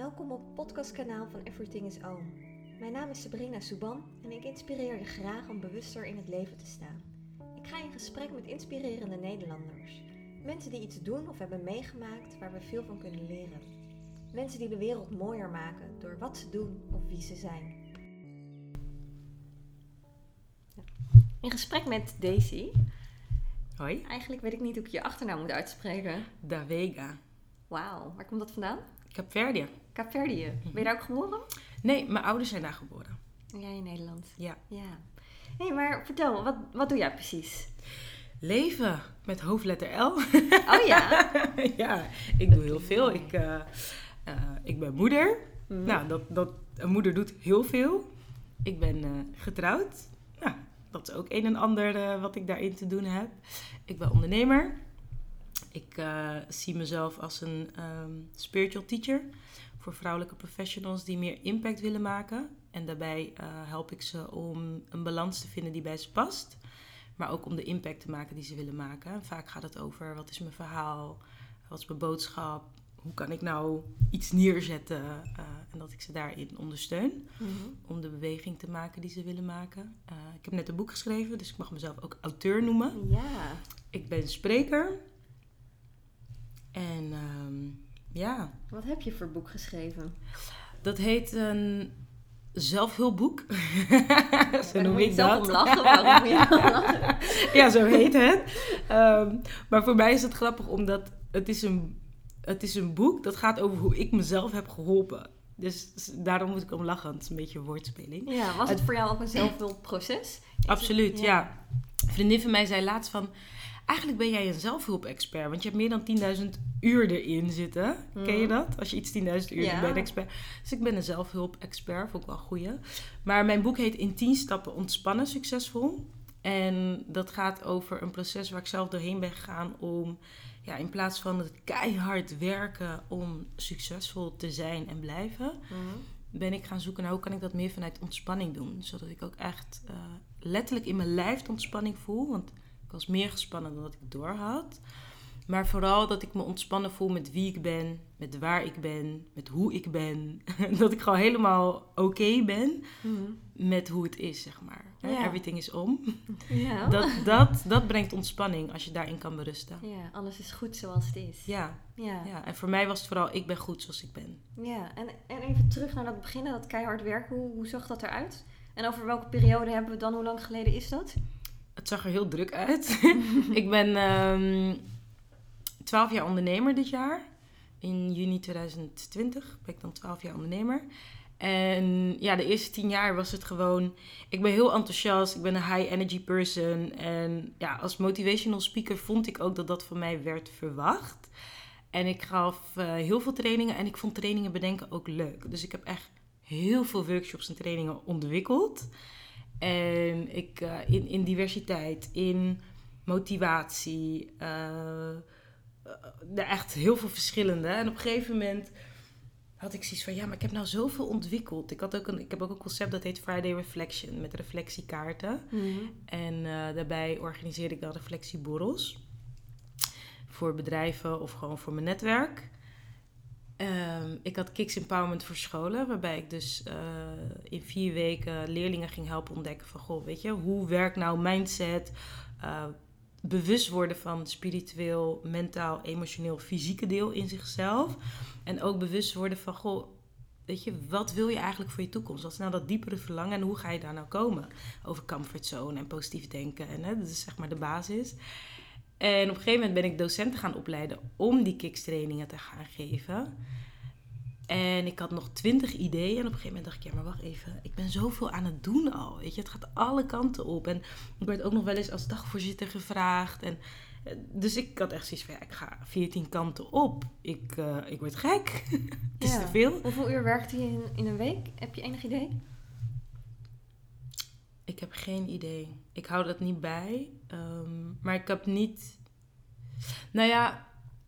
Welkom op het podcastkanaal van Everything is Oom. Mijn naam is Sabrina Souban en ik inspireer je graag om bewuster in het leven te staan. Ik ga in gesprek met inspirerende Nederlanders. Mensen die iets doen of hebben meegemaakt waar we veel van kunnen leren. Mensen die de wereld mooier maken door wat ze doen of wie ze zijn. In gesprek met Daisy. Hoi. Eigenlijk weet ik niet hoe ik je achternaam moet uitspreken. Da Vega. Wauw, waar komt dat vandaan? Kaapverdië. Kaapverdië. Ben je daar ook geboren? Nee, mijn ouders zijn daar geboren. En jij in Nederland? Ja. Ja. Hé, hey, maar vertel, wat, wat doe jij precies? Leven met hoofdletter L. Oh ja? ja, ik doe heel veel. Ik, eh, eh, ik ben moeder. Mhm. Nou, dat, dat, een moeder doet heel veel. Ik ben eh, getrouwd. Nou, dat is ook een en ander wat ik daarin te doen heb. Ik ben ondernemer. Ik zie mezelf als een ehm, spiritual teacher voor vrouwelijke professionals die meer impact willen maken. En daarbij eh, help ik ze om een balans te vinden die bij ze past. Maar ook om de impact te maken die ze willen maken. En vaak gaat het over wat is mijn verhaal, wat is mijn boodschap, hoe kan ik nou iets neerzetten. eh, en dat ik ze daarin ondersteun Mhm. om de beweging te maken die ze willen maken. Eh, ik heb net een boek geschreven, dus ik mag mezelf ook auteur noemen. Ja. Ik ben spreker. En ehm, ja, Wat heb je voor boek geschreven? dat heet een zelfhulpboek. zo noem ik zelf dat. om lachen. Waarom lachen? ja, zo heet het. Ehm, maar voor mij is het grappig omdat het is, een, het is een boek dat gaat over hoe ik mezelf heb geholpen. Dus daarom moet ik om lachen. Het is een beetje een woordspeling. Ja, was het voor jou ook een zelfhulpproces? Absoluut, ja. Een vriendin van mij zei laatst van... Eigenlijk ben jij een zelfhulpexpert, want je hebt meer dan 10.000 uur erin zitten. Ken je Mhm. dat? Als je iets 10.000 uur Ja. doet, ben je een expert. Dus ik ben een zelfhulpexpert, vond ik wel een goeie. Maar mijn boek heet In 10 stappen ontspannen succesvol. En dat gaat over een proces waar ik zelf doorheen ben gegaan om... Ja, in plaats van het keihard werken om succesvol te zijn en blijven Mhm. ben ik gaan zoeken naar hoe kan ik dat meer vanuit ontspanning doen. Zodat ik ook echt eh, letterlijk in mijn lijf de ontspanning voel. Want ik was meer gespannen dan dat ik door had. Maar vooral dat ik me ontspannen voel met wie ik ben, met waar ik ben, met hoe ik ben. dat ik gewoon helemaal oké ben Mhm. met hoe het is, zeg maar. Everything is om. Ja. Dat, dat, dat brengt ontspanning als je daarin kan berusten. ja, alles is goed zoals het is. Ja, Ja. ja, en voor mij was het vooral, ik ben goed zoals ik ben. Ja, en, en even terug naar dat beginnen, dat keihard werken. Hoe, hoe zag dat eruit? En over welke periode hebben we dan? Hoe lang geleden is dat? Het zag er heel druk uit. ik ben ehm 12 jaar ondernemer dit jaar. In juni 2020 ben ik dan 12 jaar ondernemer. En ja, de eerste 10 jaar was het gewoon... Ik ben heel enthousiast, ik ben een high energy person. En ja, als motivational speaker vond ik ook dat dat van mij werd verwacht. En ik gaf eh, heel veel trainingen en ik vond trainingen bedenken ook leuk. Dus ik heb echt heel veel workshops en trainingen ontwikkeld. En ik eh, in, in diversiteit, in motivatie, er echt heel veel verschillende. En op een gegeven moment had ik zoiets van, ja, maar ik heb nou zoveel ontwikkeld. Ik, had ook een, ik heb ook een concept dat heet Friday Reflection met reflectiekaarten. En eh, daarbij organiseerde ik dan reflectieborrels. Voor bedrijven of gewoon voor mijn netwerk. Ehm, ik had Kicks Empowerment voor scholen, waarbij ik dus eh, in vier weken leerlingen ging helpen ontdekken van, goh, weet je, hoe werkt nou mindset, eh, bewust worden van spiritueel, mentaal, emotioneel, fysieke deel in zichzelf. En ook bewust worden van, goh, weet je, wat wil je eigenlijk voor je toekomst? Wat is nou dat diepere verlangen en hoe ga je daar nou komen? Over comfortzone en positief denken. En hè, dat is zeg maar de basis. En op een gegeven moment ben ik docenten gaan opleiden om die kickstrainingen te gaan geven. En ik had nog twintig ideeën. En op een gegeven moment dacht ik, ja, maar wacht even. Ik ben zoveel aan het doen al. Weet je, het gaat alle kanten op. En ik werd ook nog wel eens als dagvoorzitter gevraagd. En, eh, dus ik had echt zoiets van, ja, ik ga veertien kanten op. Ik, eh, ik word gek. het is Ja. te veel. Hoeveel uur werkt hij in, in een week? Heb je enig idee? Ik heb geen idee. Ik hou dat niet bij. Ehm, maar ik heb niet. Nou ja,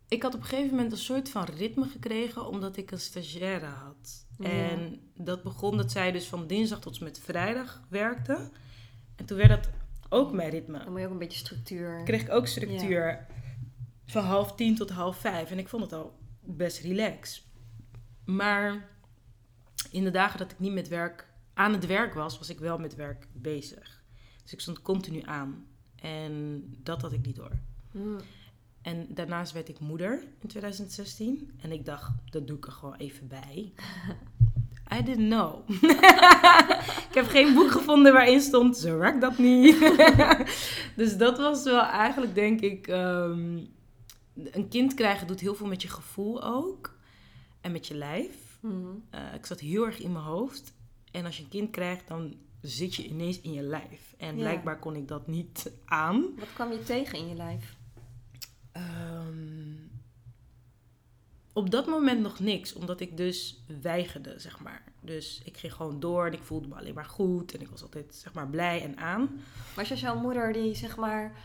ik had op een gegeven moment een soort van ritme gekregen omdat ik een stagiaire had. Ja. En dat begon dat zij dus van dinsdag tot en met vrijdag werkte. En toen werd dat ook mijn ritme. Dan moet je ook een beetje structuur. Kreeg ik ook structuur van half tien tot half vijf. En ik vond het al best relaxed. Maar in de dagen dat ik niet met werk aan het werk was, was ik wel met werk bezig. Dus ik stond continu aan. En dat had ik niet door. Mm. En daarnaast werd ik moeder in 2016. En ik dacht, dat doe ik er gewoon even bij. I didn't know. ik heb geen boek gevonden waarin stond, zo werkt dat niet. dus dat was wel eigenlijk, denk ik... ehm, een kind krijgen doet heel veel met je gevoel ook. En met je lijf. Mm. Eh, ik zat heel erg in mijn hoofd. En als je een kind krijgt, dan zit je ineens in je lijf. En Ja. blijkbaar kon ik dat niet aan. Wat kwam je tegen in je lijf? Ehm, op dat moment nog niks, omdat ik dus weigerde, zeg maar. Dus ik ging gewoon door en ik voelde me alleen maar goed. En ik was altijd, zeg maar, blij en aan. Was je zo'n moeder die zeg maar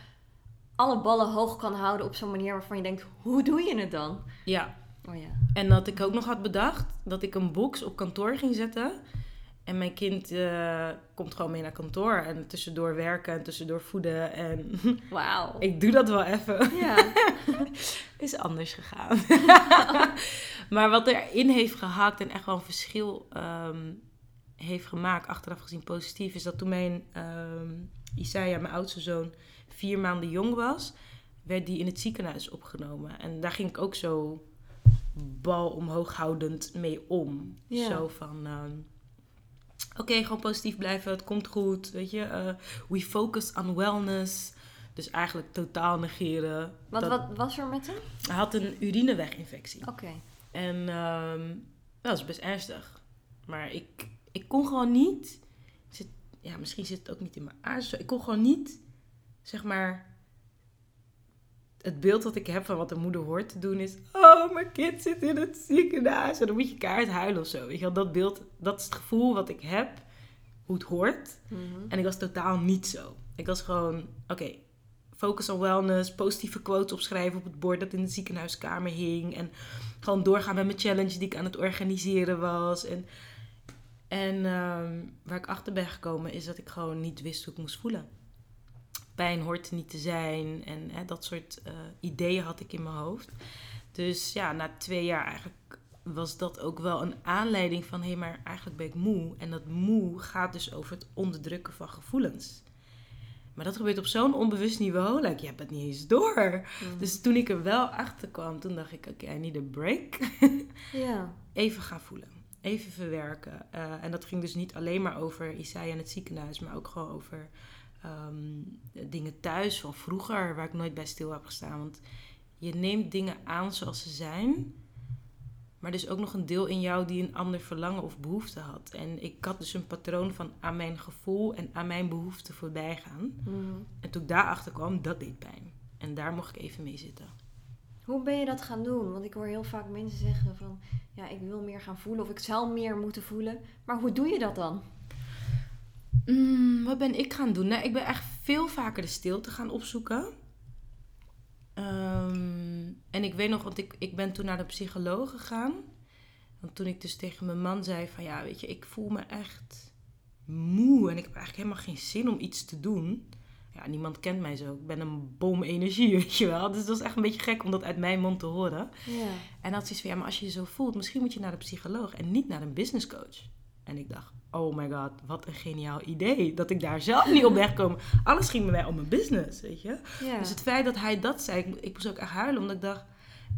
alle ballen hoog kan houden op zo'n manier waarvan je denkt, hoe doe je het dan? Ja, Oh ja. En dat ik ook nog had bedacht dat ik een box op kantoor ging zetten. En mijn kind eh, komt gewoon mee naar kantoor. En tussendoor werken en tussendoor voeden. En Wauw. ik doe dat wel even. Ja. Is anders gegaan. maar wat erin heeft gehakt en echt wel een verschil ehm, heeft gemaakt, achteraf gezien positief, is dat toen mijn ehm Isaiah, mijn oudste zoon, vier maanden jong was, werd die in het ziekenhuis opgenomen. En daar ging ik ook zo bal omhoog houdend mee om. Ja. Zo van, ehm, oké, gewoon positief blijven, het komt goed, weet je. eh, we focus on wellness. Dus eigenlijk totaal negeren. Wat, dat- wat was er met hem? hij had een urineweginfectie. Oké. En ehm, dat is best ernstig. Maar ik, ik kon gewoon niet. Zit, ja, misschien zit het ook niet in mijn aard. Ik kon gewoon niet, zeg maar. Het beeld dat ik heb van wat een moeder hoort te doen is. Oh, mijn kind zit in het ziekenhuis. En dan moet je kaart huilen of zo. Weet je wel, dat beeld, dat is het gevoel wat ik heb. Hoe het hoort. Mhm. En ik was totaal niet zo. Ik was gewoon, oké, focus on wellness, positieve quotes opschrijven op het bord dat in de ziekenhuiskamer hing. En gewoon doorgaan met mijn challenge die ik aan het organiseren was. En, en ehm, waar ik achter ben gekomen is dat ik gewoon niet wist hoe ik moest voelen. Pijn hoort er niet te zijn en hè, dat soort eh, ideeën had ik in mijn hoofd. Dus ja, na twee jaar eigenlijk was dat ook wel een aanleiding van... hé, maar eigenlijk ben ik moe. En dat moe gaat dus over het onderdrukken van gevoelens. Maar dat gebeurt op zo'n onbewust niveau. Like, je hebt het niet eens door. Mhm. Dus toen ik er wel achter kwam, toen dacht ik... oké, I need a break. Ja. Even gaan voelen. Even verwerken. Eh, en dat ging dus niet alleen maar over Isaiah en het ziekenhuis... maar ook gewoon over ehm, dingen thuis van vroeger... waar ik nooit bij stil heb gestaan. Want je neemt dingen aan zoals ze zijn... Maar er is ook nog een deel in jou die een ander verlangen of behoefte had. En ik had dus een patroon van aan mijn gevoel en aan mijn behoefte voorbij gaan. Mhm. En toen ik daarachter kwam, dat deed pijn. En daar mocht ik even mee zitten. Hoe ben je dat gaan doen? Want ik hoor heel vaak mensen zeggen van... Ja, ik wil meer gaan voelen of ik zou meer moeten voelen. Maar hoe doe je dat dan? Mm, wat ben ik gaan doen? Nou, ik ben echt veel vaker de stilte gaan opzoeken. Ehm, en ik weet nog, want ik, ik ben toen naar de psycholoog gegaan. Want toen ik dus tegen mijn man zei van... Ja, weet je, ik voel me echt moe. En ik heb eigenlijk helemaal geen zin om iets te doen. Ja, niemand kent mij zo. Ik ben een bom energie, weet je wel. Dus dat is echt een beetje gek om dat uit mijn mond te horen. Ja. En dat is van, ja, maar als je je zo voelt, misschien moet je naar de psycholoog en niet naar een business coach. En ik dacht, oh my god, wat een geniaal idee. Dat ik daar zelf niet op ben gekomen. Alles ging bij mij om mijn business, weet je. ja. Dus het feit dat hij dat zei, ik, ik moest ook echt huilen, omdat ik dacht,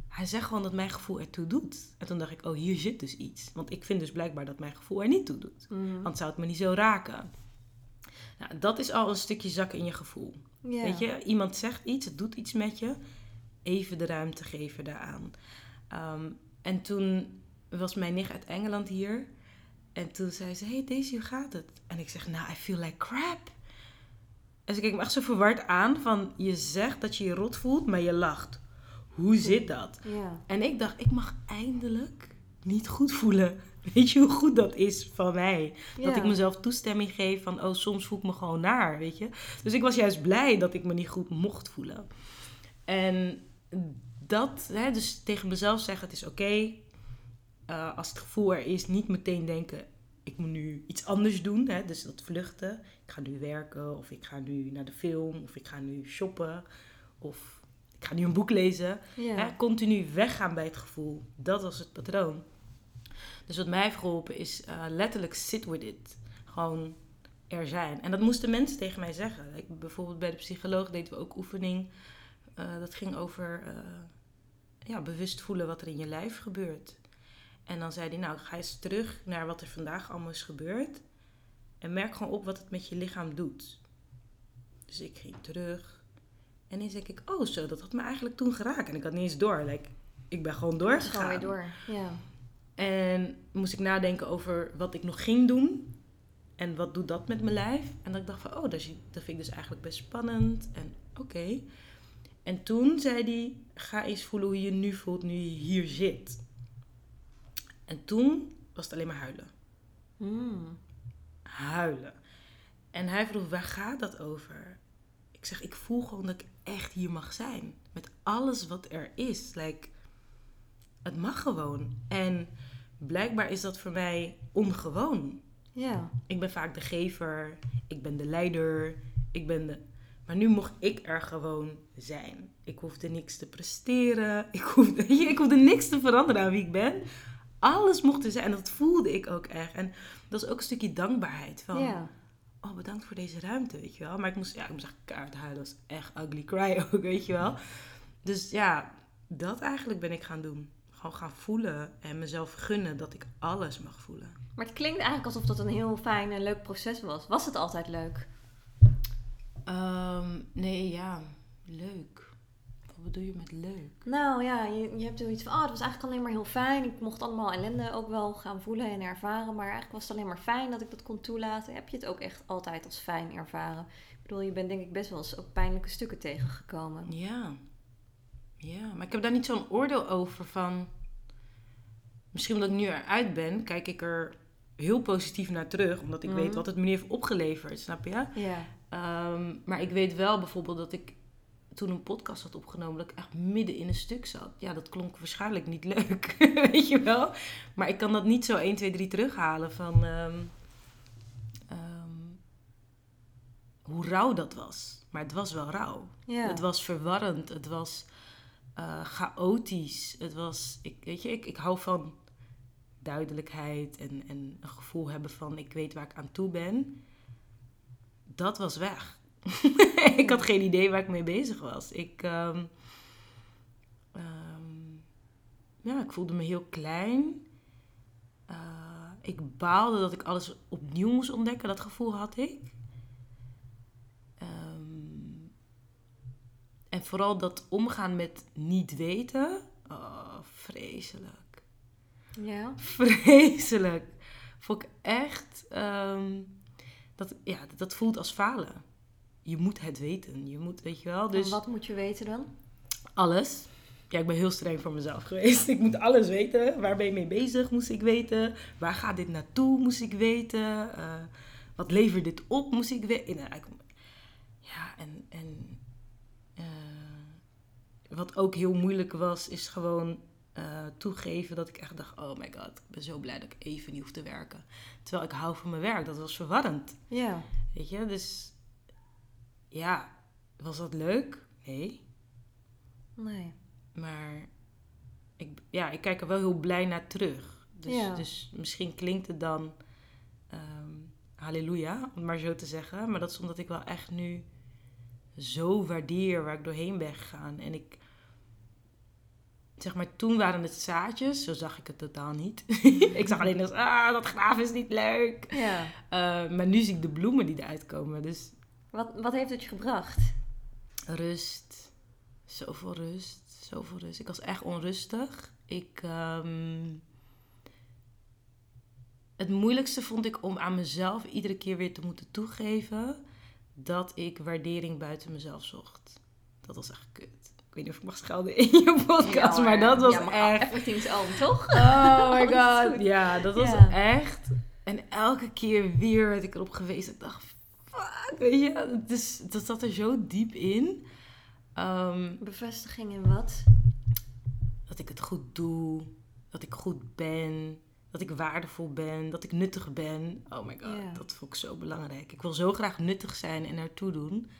hij zegt gewoon dat mijn gevoel ertoe doet. En toen dacht ik, oh, hier zit dus iets. Want ik vind dus blijkbaar dat mijn gevoel er niet toe doet. Mhm. Anders zou het me niet zo raken. Nou, dat is al een stukje zakken in je gevoel. Weet je, iemand zegt iets, het doet iets met je. Even de ruimte geven daaraan. Ehm, en toen was mijn nicht uit Engeland hier. En toen zei ze, hey Daisy, hoe gaat het? En ik zeg, nou, I feel like crap. En ze keek me echt zo verward aan van, je zegt dat je je rot voelt, maar je lacht. Hoe zit dat? Ja. En ik dacht, ik mag eindelijk niet goed voelen. Weet je hoe goed dat is van mij? Dat ik mezelf toestemming geef van, oh, soms voel ik me gewoon naar, weet je. Dus ik was juist blij dat ik me niet goed mocht voelen. En dat, hè, dus tegen mezelf zeggen, het is oké. Eh, als het gevoel er is, niet meteen denken, ik moet nu iets anders doen. Hè, dus dat vluchten. Ik ga nu werken, of ik ga nu naar de film, of ik ga nu shoppen, of ik ga nu een boek lezen. Ja. Hè, continu weggaan bij het gevoel. Dat was het patroon. Dus wat mij heeft geholpen is eh, letterlijk sit with it. Gewoon er zijn. En dat moesten mensen tegen mij zeggen. Ik, bijvoorbeeld bij de psycholoog deden we ook oefening. Uh, dat ging over ja, bewust voelen wat er in je lijf gebeurt. En dan zei hij, nou ga eens terug naar wat er vandaag allemaal is gebeurd. En merk gewoon op wat het met je lichaam doet. Dus ik ging terug. En ineens denk ik, oh zo, dat had me eigenlijk toen geraakt. En ik had niet eens door. Like, ik ben gewoon doorgegaan. Gewoon weer door, ja. En moest ik nadenken over wat ik nog ging doen. En wat doet dat met mijn lijf? En dat ik dacht van, oh, dat, dat vind ik dus eigenlijk best spannend. En oké. En toen zei hij, ga eens voelen hoe je je nu voelt nu je hier zit. En toen was het alleen maar huilen. Mm. Huilen. En hij vroeg, waar gaat dat over? Ik zeg, ik voel gewoon dat ik echt hier mag zijn. Met alles wat er is. Like, het mag gewoon. En blijkbaar is dat voor mij ongewoon. Ja. Ik ben vaak de gever, ik ben de leider, ik ben de. Maar nu mocht ik er gewoon zijn. Ik hoefde niks te presteren, ik hoefde, ik hoefde niks te veranderen aan wie ik ben. Alles mocht er zijn en dat voelde ik ook echt. En dat is ook een stukje dankbaarheid van. Oh, bedankt voor deze ruimte, weet je wel. Maar ik moest, ja, ik moest echt kaart huilen. Dat was echt ugly cry ook, weet je wel. Dus ja, dat eigenlijk ben ik gaan doen gewoon gaan voelen en mezelf gunnen dat ik alles mag voelen. Maar het klinkt eigenlijk alsof dat een heel fijn en leuk proces was. Was het altijd leuk? Um, nee, ja, leuk. Wat bedoel je met leuk? Nou ja, je, je hebt zoiets van, oh, het was eigenlijk alleen maar heel fijn. Ik mocht allemaal ellende ook wel gaan voelen en ervaren. Maar eigenlijk was het alleen maar fijn dat ik dat kon toelaten. Heb je het ook echt altijd als fijn ervaren? Ik bedoel, je bent denk ik best wel eens ook pijnlijke stukken tegengekomen. Ja, ja, maar ik heb daar niet zo'n oordeel over van. Misschien omdat ik nu eruit ben, kijk ik er heel positief naar terug. Omdat ik weet Mhm. wat het me heeft opgeleverd, snap je? Ja. Ehm, maar ik weet wel bijvoorbeeld dat ik toen een podcast had opgenomen, dat ik echt midden in een stuk zat. Ja, dat klonk waarschijnlijk niet leuk, weet je wel. Maar ik kan dat niet zo 1, 2, 3 terughalen van ehm, ehm, hoe rauw dat was. Maar het was wel rauw. Ja. Het was verwarrend. Het was eh, chaotisch. Het was, ik, weet je, ik, ik hou van duidelijkheid en, en een gevoel hebben van ik weet waar ik aan toe ben. Dat was weg. ik had geen idee waar ik mee bezig was. Ik, ehm, ehm, ja, ik voelde me heel klein. Eh, ik baalde dat ik alles opnieuw moest ontdekken. Dat gevoel had ik. Ehm, en vooral dat omgaan met niet weten. Oh, vreselijk. Ja. Vreselijk. Vond ik echt. dat, ja, dat voelt als falen. Je moet het weten. Je moet, weet je wel. Dus Dus wat moet je weten dan? alles. Ja, ik ben heel streng voor mezelf geweest. Ik moet alles weten. Waar ben je mee bezig? Moest ik weten. Waar gaat dit naartoe? Moest ik weten. Eh, wat levert dit op? Moest ik weten. Nou, Ja, en, en eh, wat ook heel moeilijk was, is gewoon eh, toegeven dat ik echt dacht: oh my god, ik ben zo blij dat ik even niet hoef te werken. Terwijl ik hou van mijn werk. Dat was verwarrend. Ja. Weet je, dus ja, was dat leuk? Nee. Nee. Maar ik, ja, ik kijk er wel heel blij naar terug. Dus, Ja. dus misschien klinkt het dan ehm, halleluja, om het maar zo te zeggen. Maar dat is omdat ik wel echt nu zo waardeer waar ik doorheen ben gegaan. En ik, zeg maar, toen waren het zaadjes, zo zag ik het totaal niet. ik zag alleen dat, ah, dat graven is niet leuk. Ja. Eh, maar nu zie ik de bloemen die eruit komen. Dus Wat, wat heeft het je gebracht? Rust. Zoveel rust. Zoveel rust. Ik was echt onrustig. Ik. ehm, het moeilijkste vond ik om aan mezelf iedere keer weer te moeten toegeven dat ik waardering buiten mezelf zocht. Dat was echt kut. Ik weet niet of ik mag schelden in je podcast, Ja, maar dat was ja, maar echt. Everything's on, toch? Oh my god. Ja, dat was Ja. echt. En elke keer weer werd ik erop gewezen. Ik dacht, fuck, weet je. Het is, dat zat er zo diep in. Ehm, Bevestiging in wat? dat ik het goed doe. Dat ik goed ben. Dat ik waardevol ben. Dat ik nuttig ben. Oh my god, dat vond ik zo belangrijk. Ik wil zo graag nuttig zijn en ertoe doen.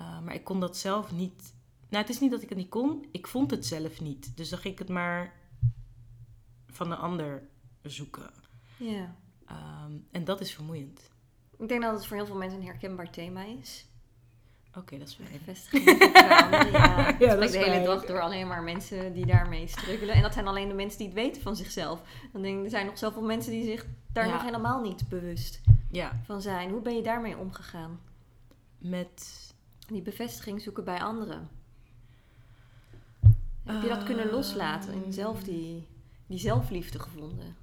Uh, maar ik kon dat zelf niet. Nou, het is niet dat ik het niet kon. Ik vond het zelf niet. Dus dan ging ik het maar van een ander zoeken. Ja. Ehm, en dat is vermoeiend. Ik denk dat het voor heel veel mensen een herkenbaar thema is. Oké, dat is fijn. Anderen, ja. Ik dat is de hele fijn. dag door alleen maar mensen die daarmee struggelen. En dat zijn alleen de mensen die het weten van zichzelf. Dan denk ik, er zijn nog zoveel mensen die zich daar Ja. nog helemaal niet bewust Ja, van zijn. Hoe ben je daarmee omgegaan? met... Die bevestiging zoeken bij anderen. Heb je dat kunnen Ehm. loslaten en zelf die, die zelfliefde gevonden?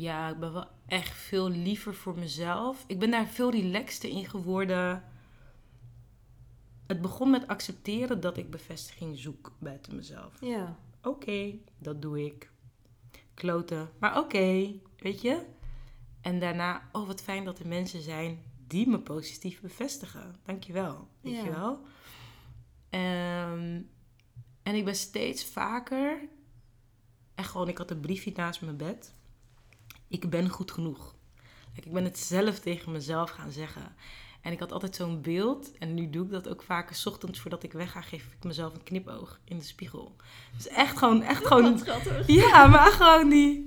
Ja, ik ben wel echt veel liever voor mezelf. Ik ben daar veel relaxter in geworden. Het begon met accepteren dat ik bevestiging zoek buiten mezelf. Ja. Oké, dat doe ik. Kloten, maar oké, weet je? En daarna, oh wat fijn dat er mensen zijn die me positief bevestigen. Dankjewel, weet Ja. je wel? Ehm, en ik ben steeds vaker, echt gewoon, ik had een briefje naast mijn bed. Ik ben goed genoeg. Ik ben het zelf tegen mezelf gaan zeggen. En ik had altijd zo'n beeld, en nu doe ik dat ook vaker, 's ochtends voordat ik wegga, geef ik mezelf een knipoog in de spiegel. Dus echt gewoon, echt gewoon schattig. ja, maar gewoon niet.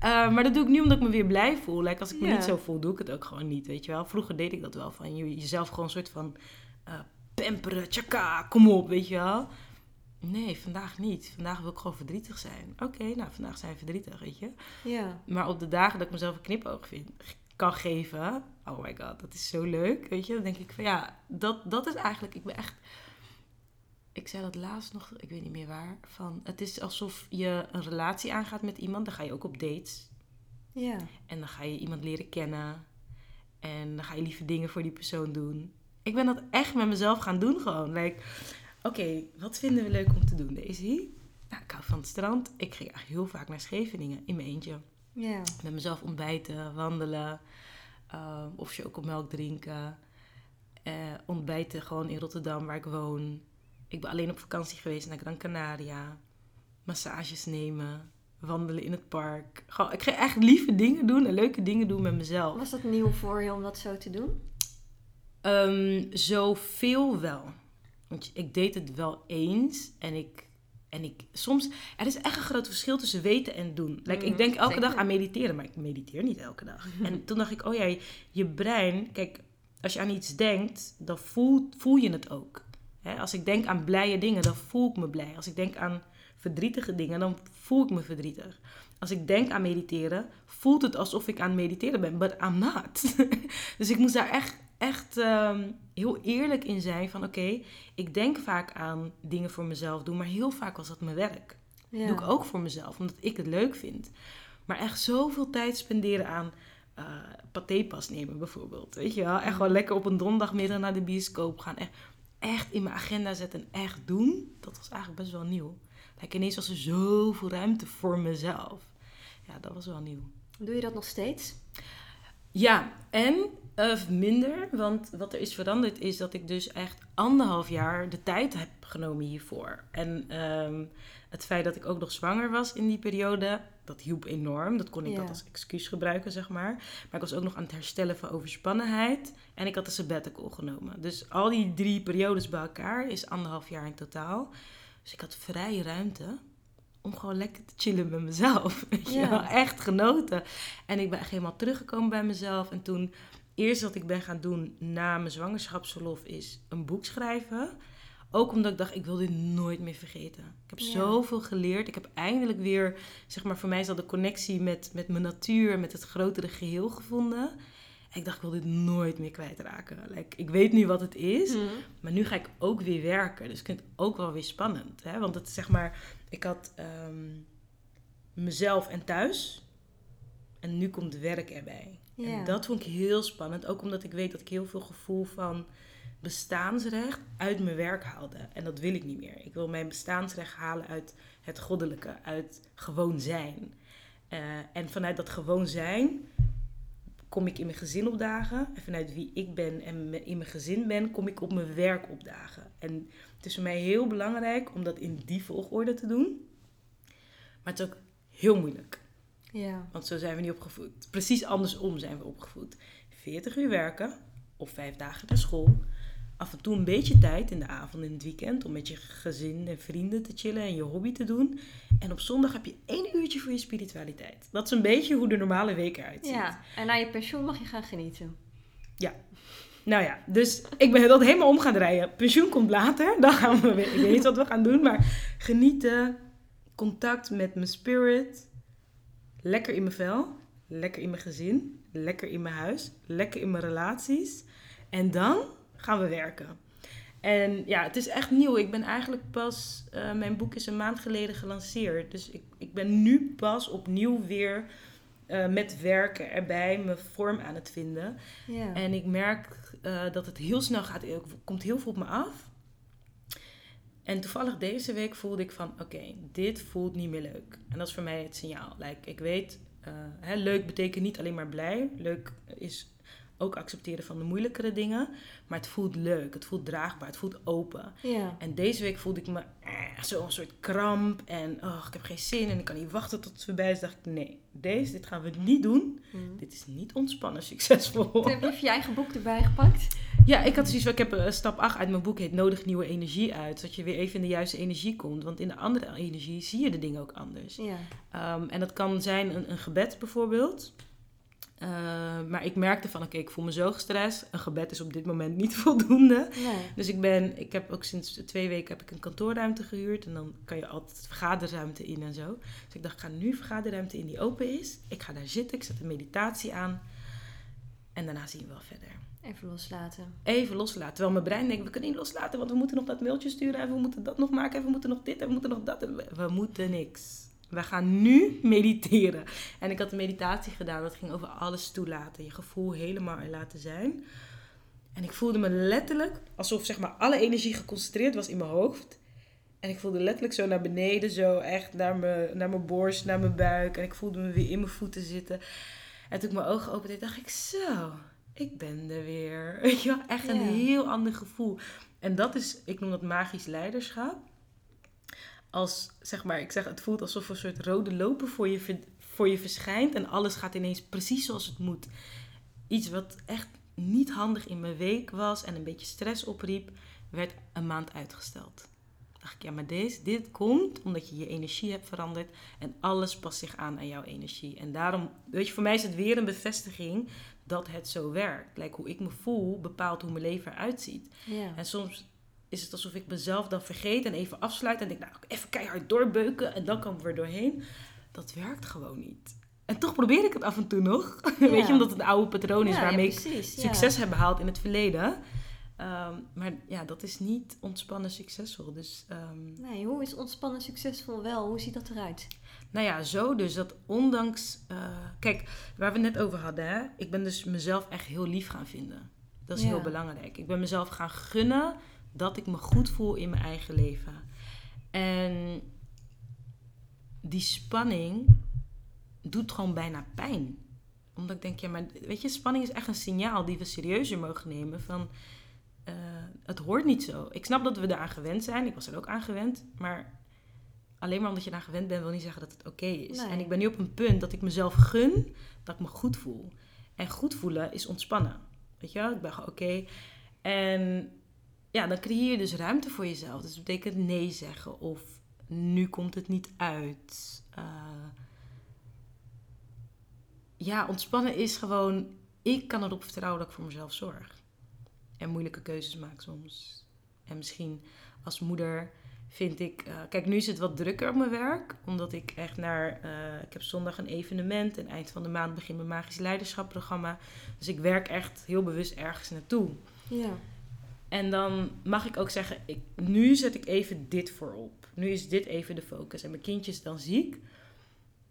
Eh, maar dat doe ik nu omdat ik me weer blij voel. Like, als ik me niet zo voel, doe ik het ook gewoon niet, weet je wel. Vroeger deed ik dat wel, van je, jezelf gewoon een soort van eh pamperen, tjaka, kom op, weet je wel. Nee, vandaag niet. Vandaag wil ik gewoon verdrietig zijn. Oké, nou, vandaag zijn we verdrietig, weet je. Ja. Maar op de dagen dat ik mezelf een knipoog vind, kan geven, oh my god, dat is zo leuk, weet je. Dan denk ik van ja, dat, dat is eigenlijk, ik ben echt... Ik zei dat laatst nog, ik weet niet meer waar, van het is alsof je een relatie aangaat met iemand, dan ga je ook op dates. Ja. En dan ga je iemand leren kennen. En dan ga je lieve dingen voor die persoon doen. Ik ben dat echt met mezelf gaan doen gewoon. Like, oké, wat vinden we leuk om te doen, Daisy? Nou, ik hou van het strand. Ik ging echt heel vaak naar Scheveningen in mijn eentje. Ja. Met mezelf ontbijten, wandelen. eh, of chocomelk drinken. eh, ontbijten gewoon in Rotterdam, waar ik woon. Ik ben alleen op vakantie geweest naar Gran Canaria. Massages nemen. Wandelen in het park. Gewoon, ik ging echt lieve dingen doen en leuke dingen doen met mezelf. Was dat nieuw voor je om dat zo te doen? Ehm, zoveel wel. Want ik deed het wel eens. En ik, en ik soms. Er is echt een groot verschil tussen weten en doen. Like, ik Mhm, denk elke zeker. dag aan mediteren, maar ik mediteer niet elke dag. En toen dacht ik, oh ja, je brein. Kijk, als je aan iets denkt, dan voel, voel je het ook. Als ik denk aan blije dingen, dan voel ik me blij. Als ik denk aan verdrietige dingen, dan voel ik me verdrietig. Als ik denk aan mediteren, voelt het alsof ik aan het mediteren ben, but I'm not. dus ik moest daar echt, echt ehm, heel eerlijk in zijn van oké, ik denk vaak aan dingen voor mezelf doen, maar heel vaak was dat mijn werk. Ja. Dat doe ik ook voor mezelf, omdat ik het leuk vind. Maar echt zoveel tijd spenderen aan eh patépas nemen bijvoorbeeld. Weet je wel? Echt gewoon lekker op een donderdagmiddag naar de bioscoop gaan. Echt, echt in mijn agenda zetten en echt doen. Dat was eigenlijk best wel nieuw. Like, ineens was er zoveel ruimte voor mezelf. Ja, dat was wel nieuw. Doe je dat nog steeds? Ja, en eh, minder, want wat er is veranderd is dat ik dus echt anderhalf jaar de tijd heb genomen hiervoor. En ehm, het feit dat ik ook nog zwanger was in die periode, dat hielp enorm. Dat kon ik Ja. dat als excuus gebruiken, zeg maar. Maar ik was ook nog aan het herstellen van overspannenheid en ik had een sabbatical genomen. Dus al die drie periodes bij elkaar is anderhalf jaar in totaal. Dus ik had vrij ruimte om gewoon lekker te chillen met mezelf. Weet je Ja. wel, echt genoten. En ik ben echt helemaal teruggekomen bij mezelf. En toen, eerst wat ik ben gaan doen na mijn zwangerschapsverlof is een boek schrijven. Ook omdat ik dacht, ik wil dit nooit meer vergeten. Ik heb Ja. zoveel geleerd. Ik heb eindelijk weer, zeg maar, voor mij is dat de connectie met, met mijn natuur, met het grotere geheel gevonden. En ik dacht, ik wil dit nooit meer kwijtraken. Like, ik weet nu wat het is. Maar nu ga ik ook weer werken. Dus ik vind het ook wel weer spannend. Hè? Want het is zeg maar, ik had ehm, mezelf en thuis. En nu komt werk erbij. En dat vond ik heel spannend. Ook omdat ik weet dat ik heel veel gevoel van bestaansrecht uit mijn werk haalde. En dat wil ik niet meer. Ik wil mijn bestaansrecht halen uit het goddelijke. Uit gewoon zijn. Eh, en vanuit dat gewoon zijn kom ik in mijn gezin opdagen. En vanuit wie ik ben en in mijn gezin ben, kom ik op mijn werk opdagen. En het is voor mij heel belangrijk om dat in die volgorde te doen. Maar het is ook heel moeilijk. Ja. Want zo zijn we niet opgevoed. Precies andersom zijn we opgevoed. 40 uur werken of vijf dagen naar school. Af en toe een beetje tijd in de avond en het weekend om met je gezin en vrienden te chillen en je hobby te doen. En op zondag heb je één uurtje voor je spiritualiteit. Dat is een beetje hoe de normale week eruit ziet. Ja, en na je pensioen mag je gaan genieten. Nou ja, dus ik ben dat helemaal om gaan draaien. Pensioen komt later, dan gaan we weer. Ik weet niet wat we gaan doen, maar genieten, contact met mijn spirit, lekker in mijn vel, lekker in mijn gezin, lekker in mijn huis, lekker in mijn relaties. En dan gaan we werken. En ja, het is echt nieuw. Ik ben eigenlijk pas, eh, mijn boek is een maand geleden gelanceerd. Dus ik, ik ben nu pas opnieuw weer eh, met werken erbij mijn vorm aan het vinden. En ik merk eh, dat het heel snel gaat. Er komt heel veel op me af. En toevallig deze week voelde ik van... Oké, dit voelt niet meer leuk. En dat is voor mij het signaal. Like, ik weet, hè, leuk betekent niet alleen maar blij. Leuk is ook accepteren van de moeilijkere dingen. Maar het voelt leuk. Het voelt draagbaar. Het voelt open. ja. En deze week voelde ik me eh, zo'n soort kramp. En oh, ik heb geen zin en ik kan niet wachten tot het voorbij is. dacht ik, nee, deze, dit gaan we niet doen. Hm. Dit is niet ontspannen succesvol. Heb je even je eigen boek erbij gepakt. Ja, ik had zoiets ik heb eh, stap 8 uit mijn boek heet Nodig nieuwe energie uit. Zodat je weer even in de juiste energie komt. Want in de andere energie zie je de dingen ook anders. Ja. Ehm, en dat kan zijn een, een gebed bijvoorbeeld. Eh, maar ik merkte van, oké, ik voel me zo gestrest. Een gebed is op dit moment niet voldoende. Nee. Dus ik ben, ik heb ook sinds twee weken heb ik een kantoorruimte gehuurd. En dan kan je altijd vergaderruimte in en zo. Dus ik dacht, ik ga nu vergaderruimte in die open is. Ik ga daar zitten, ik zet een meditatie aan. En daarna zien we wel verder. Even loslaten. Even loslaten. Terwijl mijn brein denkt, we kunnen niet loslaten, want we moeten nog dat mailtje sturen. En we moeten dat nog maken. En we moeten nog dit en we moeten nog dat. En we moeten niks. We gaan nu mediteren. En ik had een meditatie gedaan. Dat ging over alles toelaten. Je gevoel helemaal er laten zijn. En ik voelde me letterlijk alsof zeg maar alle energie geconcentreerd was in mijn hoofd. En ik voelde letterlijk zo naar beneden, zo echt naar mijn, naar mijn borst, naar mijn buik. En ik voelde me weer in mijn voeten zitten. En toen ik mijn ogen opende, dacht ik zo, ik ben er weer. Weet je wel, echt een Ja. heel ander gevoel. En dat is, ik noem dat magisch leiderschap. Als, zeg maar, ik zeg, het voelt alsof er een soort rode loper voor je, voor je verschijnt. En alles gaat ineens precies zoals het moet. Iets wat echt niet handig in mijn week was en een beetje stress opriep, werd een maand uitgesteld. dacht ik, ja, maar deze, dit komt omdat je je energie hebt veranderd en alles past zich aan aan jouw energie. En daarom, weet je, voor mij is het weer een bevestiging dat het zo werkt. Like, hoe ik me voel bepaalt hoe mijn leven eruit ziet. Ja. En soms is het alsof ik mezelf dan vergeet en even afsluit en denk, nou, even keihard doorbeuken en dan komen we er doorheen. Dat werkt gewoon niet. En toch probeer ik het af en toe nog. Weet je, omdat het een oude patroon is Ja, waarmee ja, ik precies, succes heb behaald in het verleden. Ehm, maar ja, dat is niet ontspannen succesvol. Dus ehm, Nee, hoe is ontspannen succesvol wel? Hoe ziet dat eruit? nou ja, zo dus dat ondanks... eh, kijk, waar we het net over hadden, hè? ik ben dus mezelf echt heel lief gaan vinden. Dat is heel belangrijk. Ik ben mezelf gaan gunnen dat ik me goed voel in mijn eigen leven. En die spanning doet gewoon bijna pijn. Omdat ik denk, ja, maar weet je, spanning is echt een signaal die we serieuzer mogen nemen. Van, eh, het hoort niet zo. Ik snap dat we eraan gewend zijn. Ik was er ook aan gewend. Maar alleen maar omdat je eraan gewend bent, wil niet zeggen dat het oké is. Nee. En ik ben nu op een punt dat ik mezelf gun dat ik me goed voel. En goed voelen is ontspannen. Weet je wel? Ik ben gewoon oké. En ja, dan creëer je dus ruimte voor jezelf. Dus dat betekent nee zeggen of nu komt het niet uit. Eh, ja, ontspannen is gewoon, ik kan erop vertrouwen dat ik voor mezelf zorg. En moeilijke keuzes maak soms. En misschien als moeder vind ik, eh, kijk nu is het wat drukker op mijn werk. Omdat ik echt naar, eh, ik heb zondag een evenement en eind van de maand begin mijn magisch leiderschap programma. Dus ik werk echt heel bewust ergens naartoe. Ja. En dan mag ik ook zeggen, ik, nu zet ik even dit voorop. Nu is dit even de focus. En mijn kindje is dan ziek.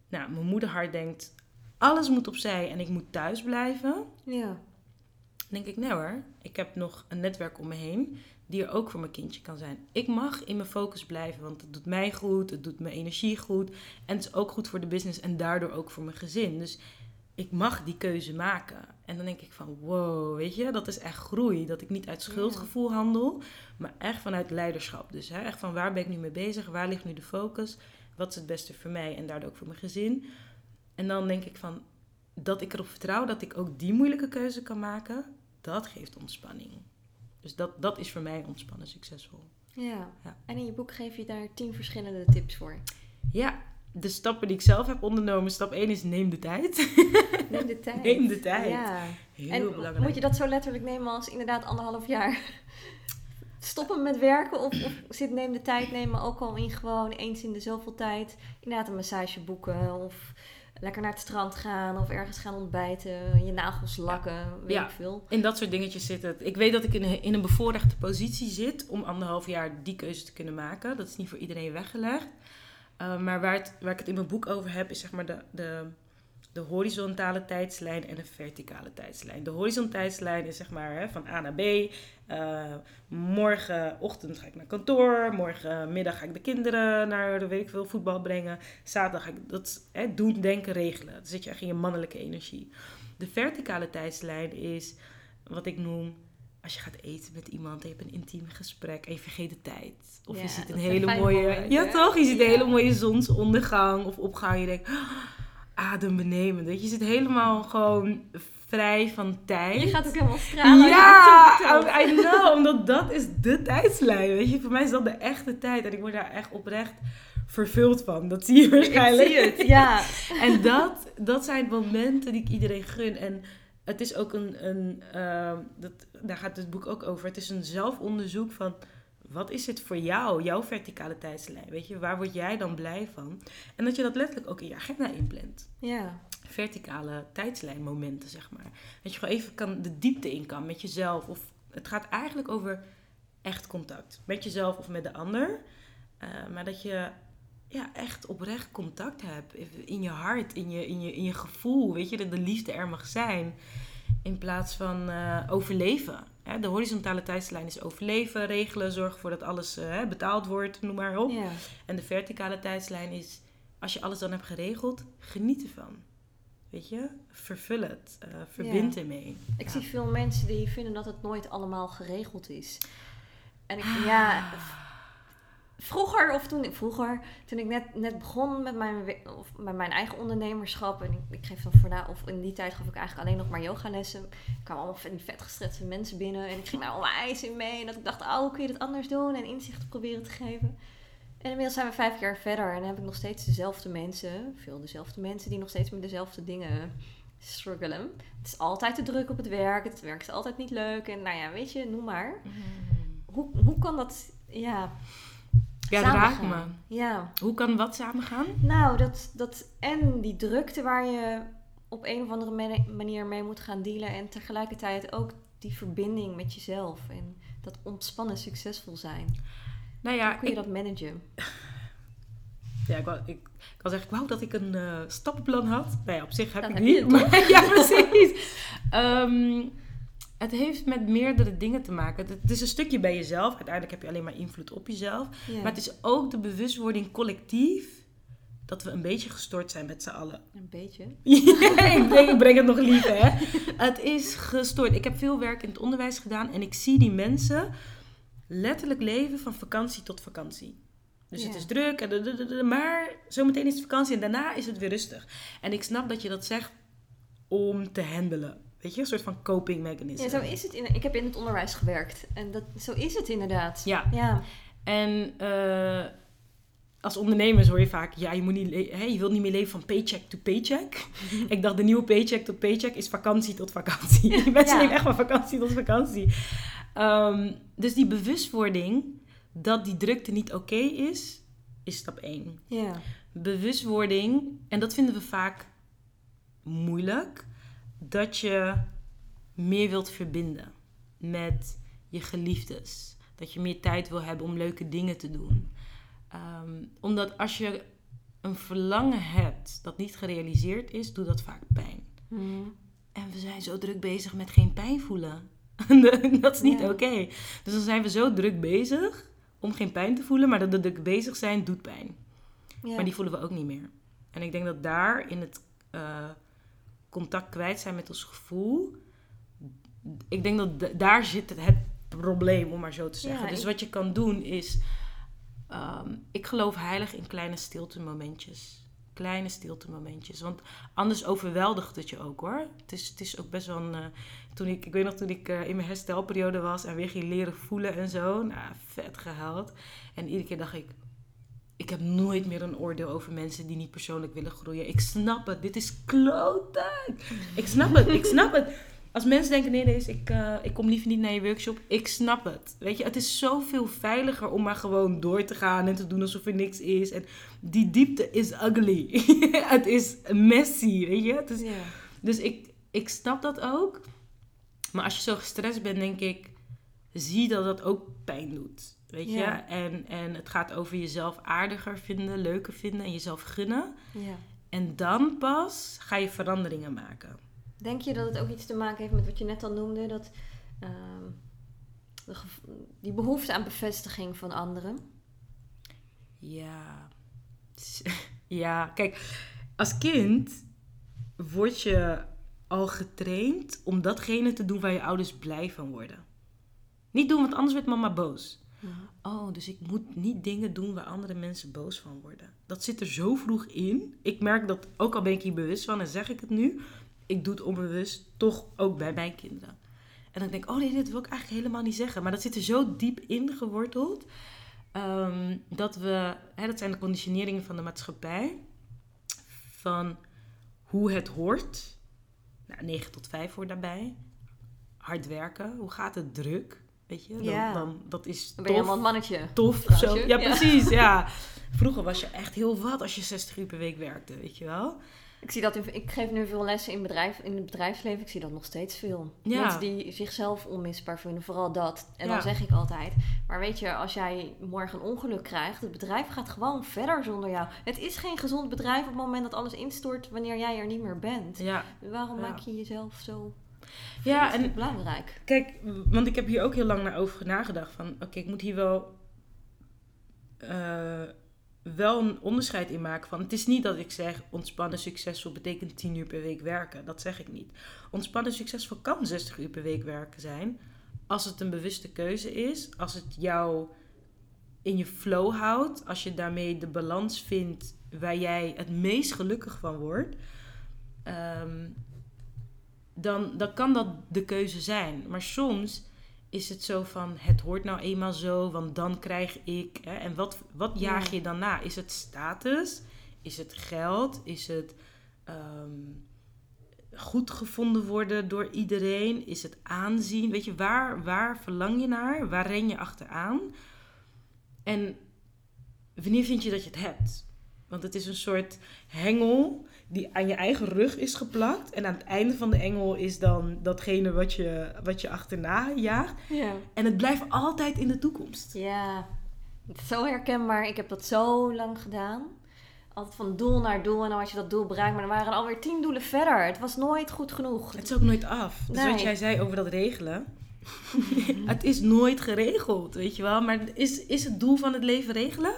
Nou, mijn moederhart denkt, alles moet opzij en ik moet thuis blijven. Ja. Dan denk ik, nee hoor, ik heb nog een netwerk om me heen die er ook voor mijn kindje kan zijn. Ik mag in mijn focus blijven, want het doet mij goed, het doet mijn energie goed. En het is ook goed voor de business en daardoor ook voor mijn gezin. Dus ik mag die keuze maken. En dan denk ik van, wow, weet je, dat is echt groei. Dat ik niet uit schuldgevoel handel, maar echt vanuit leiderschap. Dus hè, echt van, waar ben ik nu mee bezig? Waar ligt nu de focus? Wat is het beste voor mij en daardoor ook voor mijn gezin? En dan denk ik van, dat ik erop vertrouw dat ik ook die moeilijke keuze kan maken, dat geeft ontspanning. Dus dat, dat is voor mij ontspannen succesvol. Ja. Ja. En in je boek geef je daar tien verschillende tips voor. Ja, de stappen die ik zelf heb ondernomen. Stap 1 is neem de tijd. Neem de tijd. Neem de tijd. Ja. Heel en belangrijk. moet je dat zo letterlijk nemen als inderdaad anderhalf jaar? Stoppen met werken of, of zit neem de tijd nemen ook al in gewoon eens in de zoveel tijd inderdaad een massage boeken of lekker naar het strand gaan of ergens gaan ontbijten, je nagels lakken, weet Ja. ik veel. In dat soort dingetjes zit het. Ik weet dat ik in een, in een bevoorrechte positie zit om anderhalf jaar die keuze te kunnen maken. Dat is niet voor iedereen weggelegd. Uh, maar waar, ik het in mijn boek over heb, is zeg maar de, de, de horizontale tijdslijn en de verticale tijdslijn. De horizontale tijdslijn is zeg maar hè, van A naar B. Uh, morgenochtend ga ik naar kantoor. Morgenmiddag ga ik de kinderen naar de weet veel, voetbal brengen. Zaterdag ga ik dat hè, doen, denken, regelen. Dan zit je echt in je mannelijke energie. De verticale tijdslijn is wat ik noem als je gaat eten met iemand, en je hebt een intiem gesprek en je vergeet de tijd. Of Ja, je ziet een hele mooie. ja, toch? Je ziet Ja. een hele mooie zonsondergang of opgang. Je denkt, "Ah, adembenemend. Weet je, je zit helemaal gewoon vrij van tijd. Je gaat ook helemaal stralen. Ja, vertelt. I know, omdat dat is de tijdslijn. Weet je, voor mij is dat de echte tijd. En ik word daar echt oprecht vervuld van. Dat zie je Ik waarschijnlijk. zie het, ja. En dat, dat zijn momenten die ik iedereen gun. En het is ook een, een ehm, dat, daar gaat het boek ook over. Het is een zelfonderzoek van wat is het voor jou, jouw verticale tijdslijn? Weet je, waar word jij dan blij van? En dat je dat letterlijk ook in je agenda inplant. Ja, Verticale tijdslijnmomenten, zeg maar. Dat je gewoon even kan, de diepte in kan met jezelf. Of het gaat eigenlijk over echt contact. Met jezelf of met de ander. Eh, maar dat je ja, echt oprecht contact hebt. In je hart, in je, in je, in je gevoel. Weet je, dat de liefde er mag zijn. In plaats van eh, overleven. Hè, de horizontale tijdslijn is overleven, regelen, zorgen ervoor dat alles eh, betaald wordt, noem maar op. En de verticale tijdslijn is, als je alles dan hebt geregeld, geniet ervan. Weet je, vervul het, eh, verbind ermee. Ik Ja. zie veel mensen die vinden dat het nooit allemaal geregeld is. En ik, Ah. ja, vroeger of toen, vroeger, toen ik net, net begon met mijn, of met mijn eigen ondernemerschap. En ik, ik geef dan voorna, of in die tijd gaf ik eigenlijk alleen nog maar yogalessen. Er kwamen allemaal van die vet gestreste mensen binnen. En ik ging daar allemaal ijs in mee. En dat ik dacht, oh, hoe kun je dit anders doen? En inzichten proberen te geven. En inmiddels zijn we vijf jaar verder. En dan heb ik nog steeds dezelfde mensen. Veel dezelfde mensen die nog steeds met dezelfde dingen struggelen. Het is altijd te druk op het werk. Het werk is altijd niet leuk. En nou ja, weet je, noem maar. Hoe, hoe kan dat, ja, Ja, dat raakt samengaan? me. Ja, Hoe kan wat samengaan? nou, dat, dat en die drukte waar je op een of andere mani- manier mee moet gaan dealen. En tegelijkertijd ook die verbinding met jezelf. En dat ontspannen succesvol zijn. Nou ja, Hoe kun je ik, dat managen? ja ik, wou- ik, ik zeggen, ik wou dat ik een eh, stappenplan had. Nou ja, op zich heb ik niet. maar, ja, precies. Ehm, het heeft met meerdere dingen te maken. Het, is een stukje bij jezelf. Uiteindelijk heb je alleen maar invloed op jezelf. Ja. Maar het is ook de bewustwording collectief dat we een beetje gestort zijn met z'n allen. Een beetje. Ja, ik, denk, ik breng het nog lief, hè. Het is gestoord. Ik heb veel werk in het onderwijs gedaan en ik zie die mensen letterlijk leven van vakantie tot vakantie. Dus het is druk, en de- de- de- de- maar zometeen is het vakantie en daarna is het weer rustig. En ik snap dat je dat zegt om te handelen. Weet je, een soort van coping mechanism. Ja, zo is het. In, ik heb in het onderwijs gewerkt. En dat, zo is het inderdaad. Ja. Ja. En eh, als ondernemers hoor je vaak, ja, je, moet niet hè, je wilt niet meer leven van paycheck to paycheck. ik dacht, de nieuwe paycheck tot paycheck is vakantie tot vakantie. Mensen Ja. leven echt van vakantie tot vakantie. Ehm, dus die bewustwording dat die drukte niet oké is, is stap 1. Ja. Bewustwording, en dat vinden we vaak moeilijk, dat je meer wilt verbinden met je geliefdes. Dat je meer tijd wil hebben om leuke dingen te doen. Ehm, omdat als je een verlangen hebt dat niet gerealiseerd is, doet dat vaak pijn. Mhm. En we zijn zo druk bezig met geen pijn voelen. dat is niet oké. Dus dan zijn we zo druk bezig om geen pijn te voelen, maar dat we druk bezig zijn doet pijn. Ja. Maar die voelen we ook niet meer. En ik denk dat daar in het eh, contact kwijt zijn met ons gevoel. Ik denk dat daar zit het, het probleem, om maar zo te zeggen. Ja, dus ik- wat je kan doen is. ehm, ik geloof heilig in kleine stiltemomentjes. Kleine stiltemomentjes. Want anders overweldigt het je ook hoor. Het is, het is ook best wel een. eh, toen ik, ik weet nog toen ik eh, in mijn herstelperiode was en weer ging leren voelen en zo. Nou, vet gehuild. En iedere keer dacht ik. Ik heb nooit meer een oordeel over mensen die niet persoonlijk willen groeien. Ik snap het. Dit is kloten. Ik snap het. Ik snap het. Als mensen denken, nee, deze, ik, uh, ik kom liever niet naar je workshop. Ik snap het. Weet je, het is zoveel veiliger om maar gewoon door te gaan en te doen alsof er niks is. En die diepte is ugly. het is messy, weet je. Het is, Ja. dus ik, ik snap dat ook. Maar als je zo gestrest bent, denk ik, zie dat dat ook pijn doet. Weet je? En, en het gaat over jezelf aardiger vinden, leuker vinden en jezelf gunnen. ja. En dan pas ga je veranderingen maken. Denk je dat het ook iets te maken heeft met wat je net al noemde? Dat de gev- die behoefte aan bevestiging van anderen? Ja. Ja, kijk, als kind word je al getraind om datgene te doen waar je ouders blij van worden. Niet doen, want anders wordt mama boos. Oh, dus ik moet niet dingen doen waar andere mensen boos van worden. Dat zit er zo vroeg in. Ik merk dat, ook al ben ik hier bewust van en zeg ik het nu, ik doe het onbewust toch ook bij mijn kinderen. En dan denk ik, oh nee, dit wil ik eigenlijk helemaal niet zeggen. Maar dat zit er zo diep in geworteld. ehm, dat we, hè, dat zijn de conditioneringen van de maatschappij. Van hoe het hoort. Nou, 9 tot 5 hoort daarbij. Hard werken. Hoe gaat het druk? Weet je, dan, Ja. dan, dat is Dan ben je tof helemaal een mannetje. tof of zo. Ja, ja. precies. Ja. Vroeger was je echt heel wat als je 60 uur per week werkte, weet je wel? Ik, zie dat in, ik geef nu veel lessen in, bedrijf, in het bedrijfsleven. Ik zie dat nog steeds veel. Ja. Mensen die zichzelf onmisbaar vinden, vooral dat. En Ja. dan zeg ik altijd, maar weet je, als jij morgen een ongeluk krijgt, het bedrijf gaat gewoon verder zonder jou. Het is geen gezond bedrijf op het moment dat alles instort wanneer jij er niet meer bent. Ja. Waarom Ja. maak je jezelf zo Ja, en belangrijk? kijk, want ik heb hier ook heel lang naar over nagedacht. Van, oké, ik moet hier wel, eh, wel een onderscheid in maken. Van, het is niet dat ik zeg, ontspannen succesvol betekent 10 uur per week werken. Dat zeg ik niet. Ontspannen succesvol kan 60 uur per week werken zijn. Als het een bewuste keuze is. Als het jou in je flow houdt. Als je daarmee de balans vindt waar jij het meest gelukkig van wordt. Ehm, dan, dan kan dat de keuze zijn. Maar soms is het zo van, het hoort nou eenmaal zo, want dan krijg ik. Hè, en wat, wat jaag Ja. je dan na? Is het status? Is het geld? Is het ehm, goed gevonden worden door iedereen? Is het aanzien? Weet je, waar, waar verlang je naar? Waar ren je achteraan? En wanneer vind je dat je het hebt? Want het is een soort hengel die aan je eigen rug is geplakt. En aan het einde van de engel is dan datgene wat je, wat je achterna jaagt. Ja. En het blijft altijd in de toekomst. Ja, is zo herkenbaar. Ik heb dat zo lang gedaan. Altijd van doel naar doel. En dan had je dat doel bereikt. Maar dan waren er alweer tien doelen verder. Het was nooit goed genoeg. Het is ook nooit af. Dus Nee. wat jij zei over dat regelen. het is nooit geregeld, weet je wel. Maar is, is het doel van het leven regelen?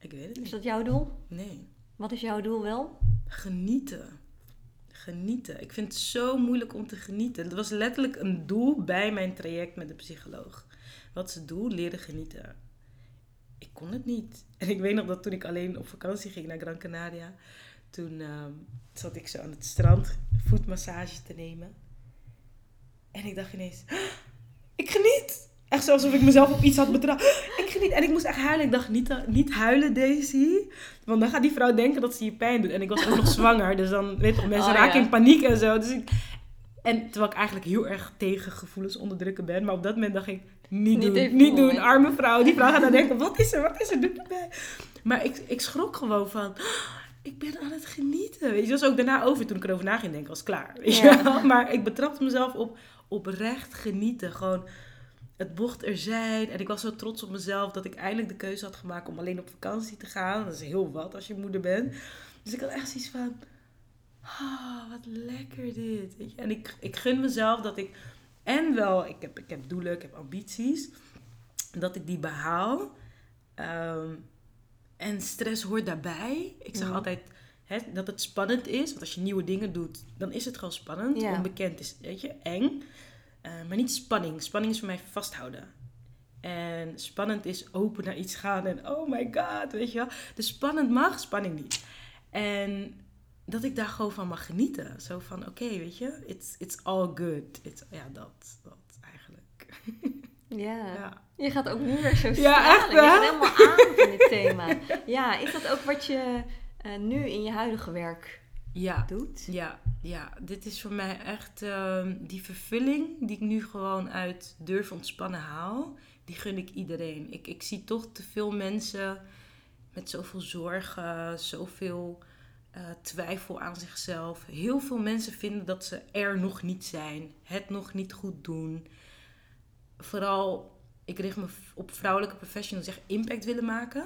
Ik weet het Is niet. dat jouw doel? Nee. Wat is jouw doel wel? Genieten. Genieten. Ik vind het zo moeilijk om te genieten. Het was letterlijk een doel bij mijn traject met de psycholoog. Wat is het doel? Leren genieten. Ik kon het niet. En ik weet nog dat toen ik alleen op vakantie ging naar Gran Canaria, toen ehm, zat ik zo aan het strand voetmassage te nemen. En ik dacht ineens, "Ah, ik geniet. Echt alsof ik mezelf op iets had betrapt. Ik geniet. En ik moest echt huilen. Ik dacht, niet, niet huilen, Daisy. Want dan gaat die vrouw denken dat ze je pijn doet. En ik was ook nog zwanger. Dus dan, weet je, wel, mensen Oh, raken ja. in paniek en zo. Dus ik, en terwijl ik eigenlijk heel erg tegen gevoelens onderdrukken ben. Maar op dat moment dacht ik, niet, Niet doen. Niet doen, arme vrouw. Die vrouw gaat dan denken, wat is er, wat is er, doe het bij. Maar ik, ik schrok gewoon van, "Ah, ik ben aan het genieten. Weet je, dat was ook daarna over toen ik erover na ging denken, was klaar. Weet je Ja. wel? Maar ik betrapte mezelf op oprecht genieten. Gewoon het mocht er zijn. En ik was zo trots op mezelf dat ik eindelijk de keuze had gemaakt om alleen op vakantie te gaan. Dat is heel wat als je moeder bent. Dus ik had echt zoiets van, ah, wat lekker dit. Weet je? En ik, ik gun mezelf dat ik, en wel, ik heb, ik heb doelen, ik heb ambities, dat ik die behaal. Ehm, en stress hoort daarbij. Ik zeg Ja. altijd hè, dat het spannend is. Want als je nieuwe dingen doet, dan is het gewoon spannend. Ja. Onbekend is, weet je, eng. Eh, maar niet spanning. Spanning is voor mij vasthouden. En spannend is open naar iets gaan en oh my god, weet je wel. Dus spannend mag, spanning niet. En dat ik daar gewoon van mag genieten. Zo van, oké, weet je, it's, it's all good. It's, ja, dat, dat eigenlijk. Ja. Ja. Je gaat ook nu weer zo Ja, stralen. echt, Je gaat helemaal aan van dit thema. Ja, is dat ook wat je eh, nu in je huidige werk Ja. doet? Ja, ja, dit is voor mij echt ehm, die vervulling die ik nu gewoon uit durf ontspannen haal. Die gun ik iedereen. Ik, ik zie toch te veel mensen met zoveel zorgen, zoveel eh, twijfel aan zichzelf. Heel veel mensen vinden dat ze er nog niet zijn, het nog niet goed doen. Vooral, ik richt me op vrouwelijke professionals die echt impact willen maken.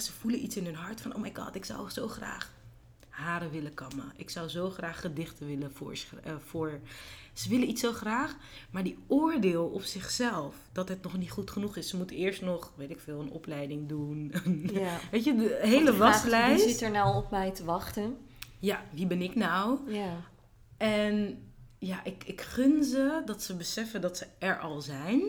Ze voelen iets in hun hart van, oh my god, ik zou zo graag haren willen kammen. Ik zou zo graag gedichten willen voorschre- eh, voor. Ze willen iets zo graag, maar die oordeel op zichzelf dat het nog niet goed genoeg is. Ze moeten eerst nog, weet ik veel, een opleiding doen. Ja. weet je, de hele de vraag, waslijst. Wie zit er nou op mij te wachten? Ja, wie ben ik nou? Ja. En ja, ik, ik gun ze dat ze beseffen dat ze er al zijn.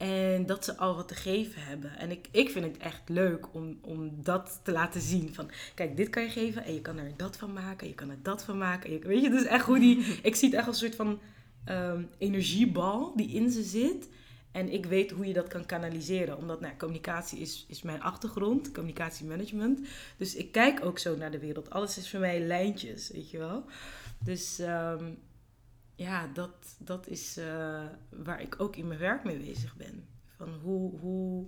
En dat ze al wat te geven hebben. En ik, ik vind het echt leuk om, om dat te laten zien. Van, kijk, dit kan je geven en je kan er dat van maken. Je kan er dat van maken. Je, weet je, dus echt hoe die... Ik zie het echt als een soort van ehm, energiebal die in ze zit. En ik weet hoe je dat kan kanaliseren. Omdat nou, communicatie is, is mijn achtergrond. Communicatiemanagement. Dus ik kijk ook zo naar de wereld. Alles is voor mij lijntjes, weet je wel. Dus ehm, ja, dat, dat is eh, waar ik ook in mijn werk mee bezig ben. Van hoe, hoe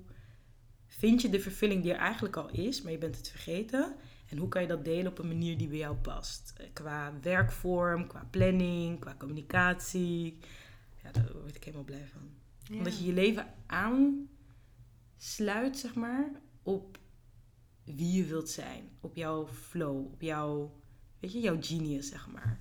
vind je de vervulling die er eigenlijk al is, maar je bent het vergeten. En hoe kan je dat delen op een manier die bij jou past? Eh, Qua werkvorm, qua planning, qua communicatie. Ja, daar word ik helemaal blij van. Ja. Omdat je je leven aansluit, zeg maar, op wie je wilt zijn. Op jouw flow, op jouw, weet je, jouw genius, zeg maar.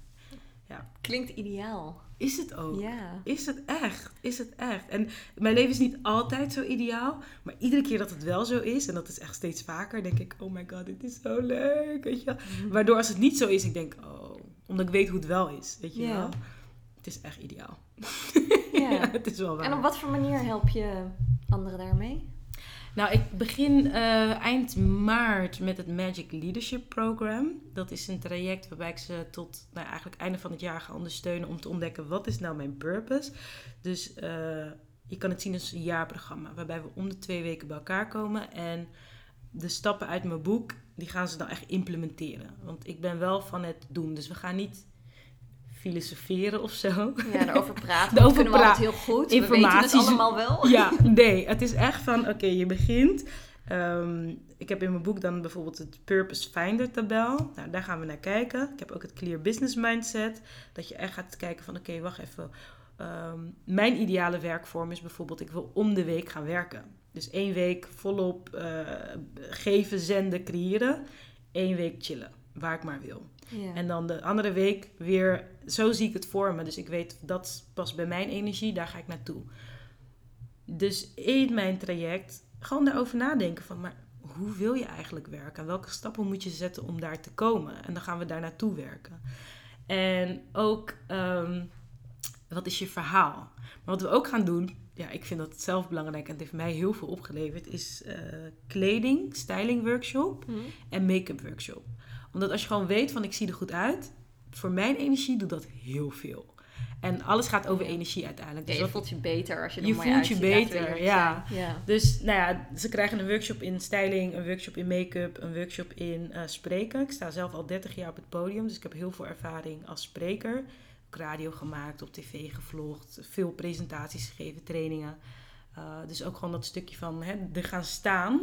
Klinkt ideaal. Is het ook? Ja. Is het echt? Is het echt? En mijn leven is niet altijd zo ideaal. Maar iedere keer dat het wel zo is, en dat is echt steeds vaker, denk ik, oh my god, dit is zo leuk. Weet je? wel. Waardoor als het niet zo is, ik denk, oh, omdat ik weet hoe het wel is. Weet je Ja. wel? Het is echt ideaal. Ja. het is wel waar. En op wat voor manier help je anderen daarmee? Nou, ik begin eh, eind maart met het Magic Leadership Program. Dat is een traject waarbij ik ze tot nou, eigenlijk einde van het jaar ga ondersteunen om te ontdekken wat is nou mijn purpose. Dus eh, je kan het zien als een jaarprogramma waarbij we om de twee weken bij elkaar komen en de stappen uit mijn boek die gaan ze dan echt implementeren. Want ik ben wel van het doen, dus we gaan niet filosoferen of zo. Ja, daarover praten. Daarover dat kunnen we altijd heel goed. We weten het Informatie- allemaal wel. Ja, nee. Het is echt van, oké, je begint. Ehm, ik heb in mijn boek dan bijvoorbeeld het Purpose Finder tabel. Nou, daar gaan we naar kijken. Ik heb ook het Clear Business Mindset. Dat je echt gaat kijken van, oké, wacht even. Ehm, mijn ideale werkvorm is bijvoorbeeld, ik wil om de week gaan werken. Dus één week volop eh, geven, zenden, creëren. Eén week chillen, waar ik maar wil. Ja. En dan de andere week weer, zo zie ik het voor me. Dus ik weet, dat past bij mijn energie, daar ga ik naartoe. Dus in mijn traject gewoon daarover nadenken van, maar hoe wil je eigenlijk werken? En welke stappen moet je zetten om daar te komen? En dan gaan we daar naartoe werken. En ook, ehm, wat is je verhaal? Maar wat we ook gaan doen, ja, ik vind dat zelf belangrijk en het heeft mij heel veel opgeleverd, is eh, kleding, styling workshop Hm? en make-up workshop. Omdat als je gewoon weet van ik zie er goed uit, voor mijn energie doet dat heel veel. En alles gaat over Ja. energie uiteindelijk. Ja, Dus je wat- voelt je beter als je er Je mooi voelt je uitziet, beter, ja. ja. dus nou ja, ze krijgen een workshop in styling, een workshop in make-up, een workshop in eh, spreken. Ik sta zelf al 30 jaar op het podium, dus ik heb heel veel ervaring als spreker. Ook radio gemaakt, op tv gevlogd, veel presentaties gegeven, trainingen. Uh, dus ook gewoon dat stukje van hè, er gaan staan.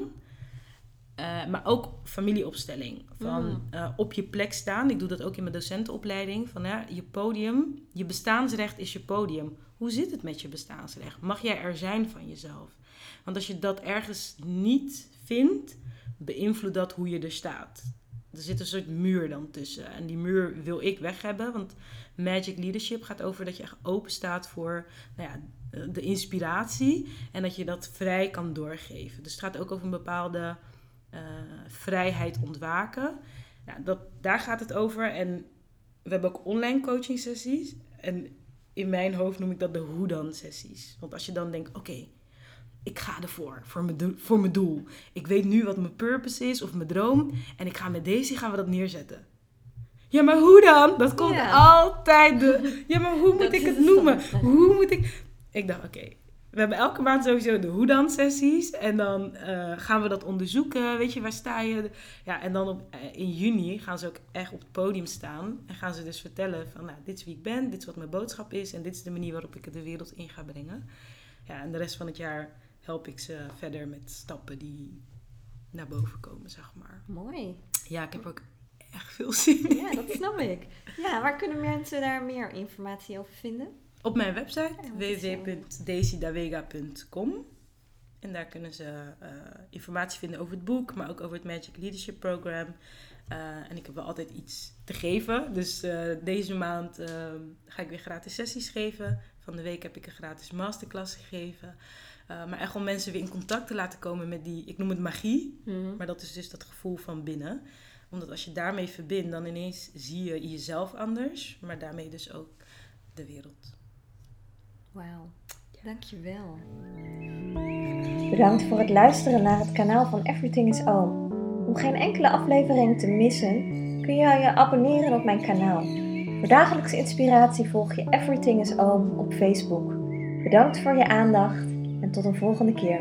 Uh, maar ook familieopstelling. Van Mm. uh, op je plek staan. Ik doe dat ook in mijn docentenopleiding. Van ja, je podium, je bestaansrecht is je podium. Hoe zit het met je bestaansrecht? Mag jij er zijn van jezelf? Want als je dat ergens niet vindt, beïnvloedt dat hoe je er staat. Er zit een soort muur dan tussen. En die muur wil ik weg hebben. Want Magic Leadership gaat over dat je echt open staat voor nou ja, de inspiratie. En dat je dat vrij kan doorgeven. Dus het gaat ook over een bepaalde uh, vrijheid ontwaken. Nou, dat, daar gaat het over. En we hebben ook online coaching sessies. En in mijn hoofd noem ik dat de hoe dan sessies. Want als je dan denkt, oké, okay, ik ga ervoor, voor mijn, doel, voor mijn doel. Ik weet nu wat mijn purpose is of mijn droom. En ik ga met deze gaan we dat neerzetten. Ja, maar hoe dan? Dat komt altijd de... Ja, maar hoe moet Dat ik het noemen? Hoe moet ik... Ik dacht, oké, we hebben elke maand sowieso de Hoedan sessies. En dan eh, gaan we dat onderzoeken. Weet je, waar sta je? Ja, en dan op, eh, in juni gaan ze ook echt op het podium staan. En gaan ze dus vertellen van, nou, dit is wie ik ben. Dit is wat mijn boodschap is. En dit is de manier waarop ik het de wereld in ga brengen. Ja, en de rest van het jaar help ik ze verder met stappen die naar boven komen, zeg maar. Mooi. Ja, ik heb ook echt veel zin in. Ja, dat snap ik. Ja, waar kunnen mensen daar meer informatie over vinden? Op mijn website Ja, www.daisydavega.com En daar kunnen ze eh, informatie vinden over het boek, maar ook over het Magic Leadership Program. Eh, en ik heb wel altijd iets te geven. Dus eh, deze maand ga ik weer gratis sessies geven. Van de week heb ik een gratis masterclass gegeven. Maar echt om mensen weer in contact te laten komen met die, ik noem het magie. Mhm. Maar dat is dus dat gevoel van binnen. Omdat als je daarmee verbindt, dan ineens zie je jezelf anders. Maar daarmee dus ook de wereld. Wauw, dankjewel. Bedankt voor het luisteren naar het kanaal van Everything is Oom. Om geen enkele aflevering te missen, kun je je abonneren op mijn kanaal. Voor dagelijkse inspiratie volg je Everything is Oom op Facebook. Bedankt voor je aandacht en tot een volgende keer.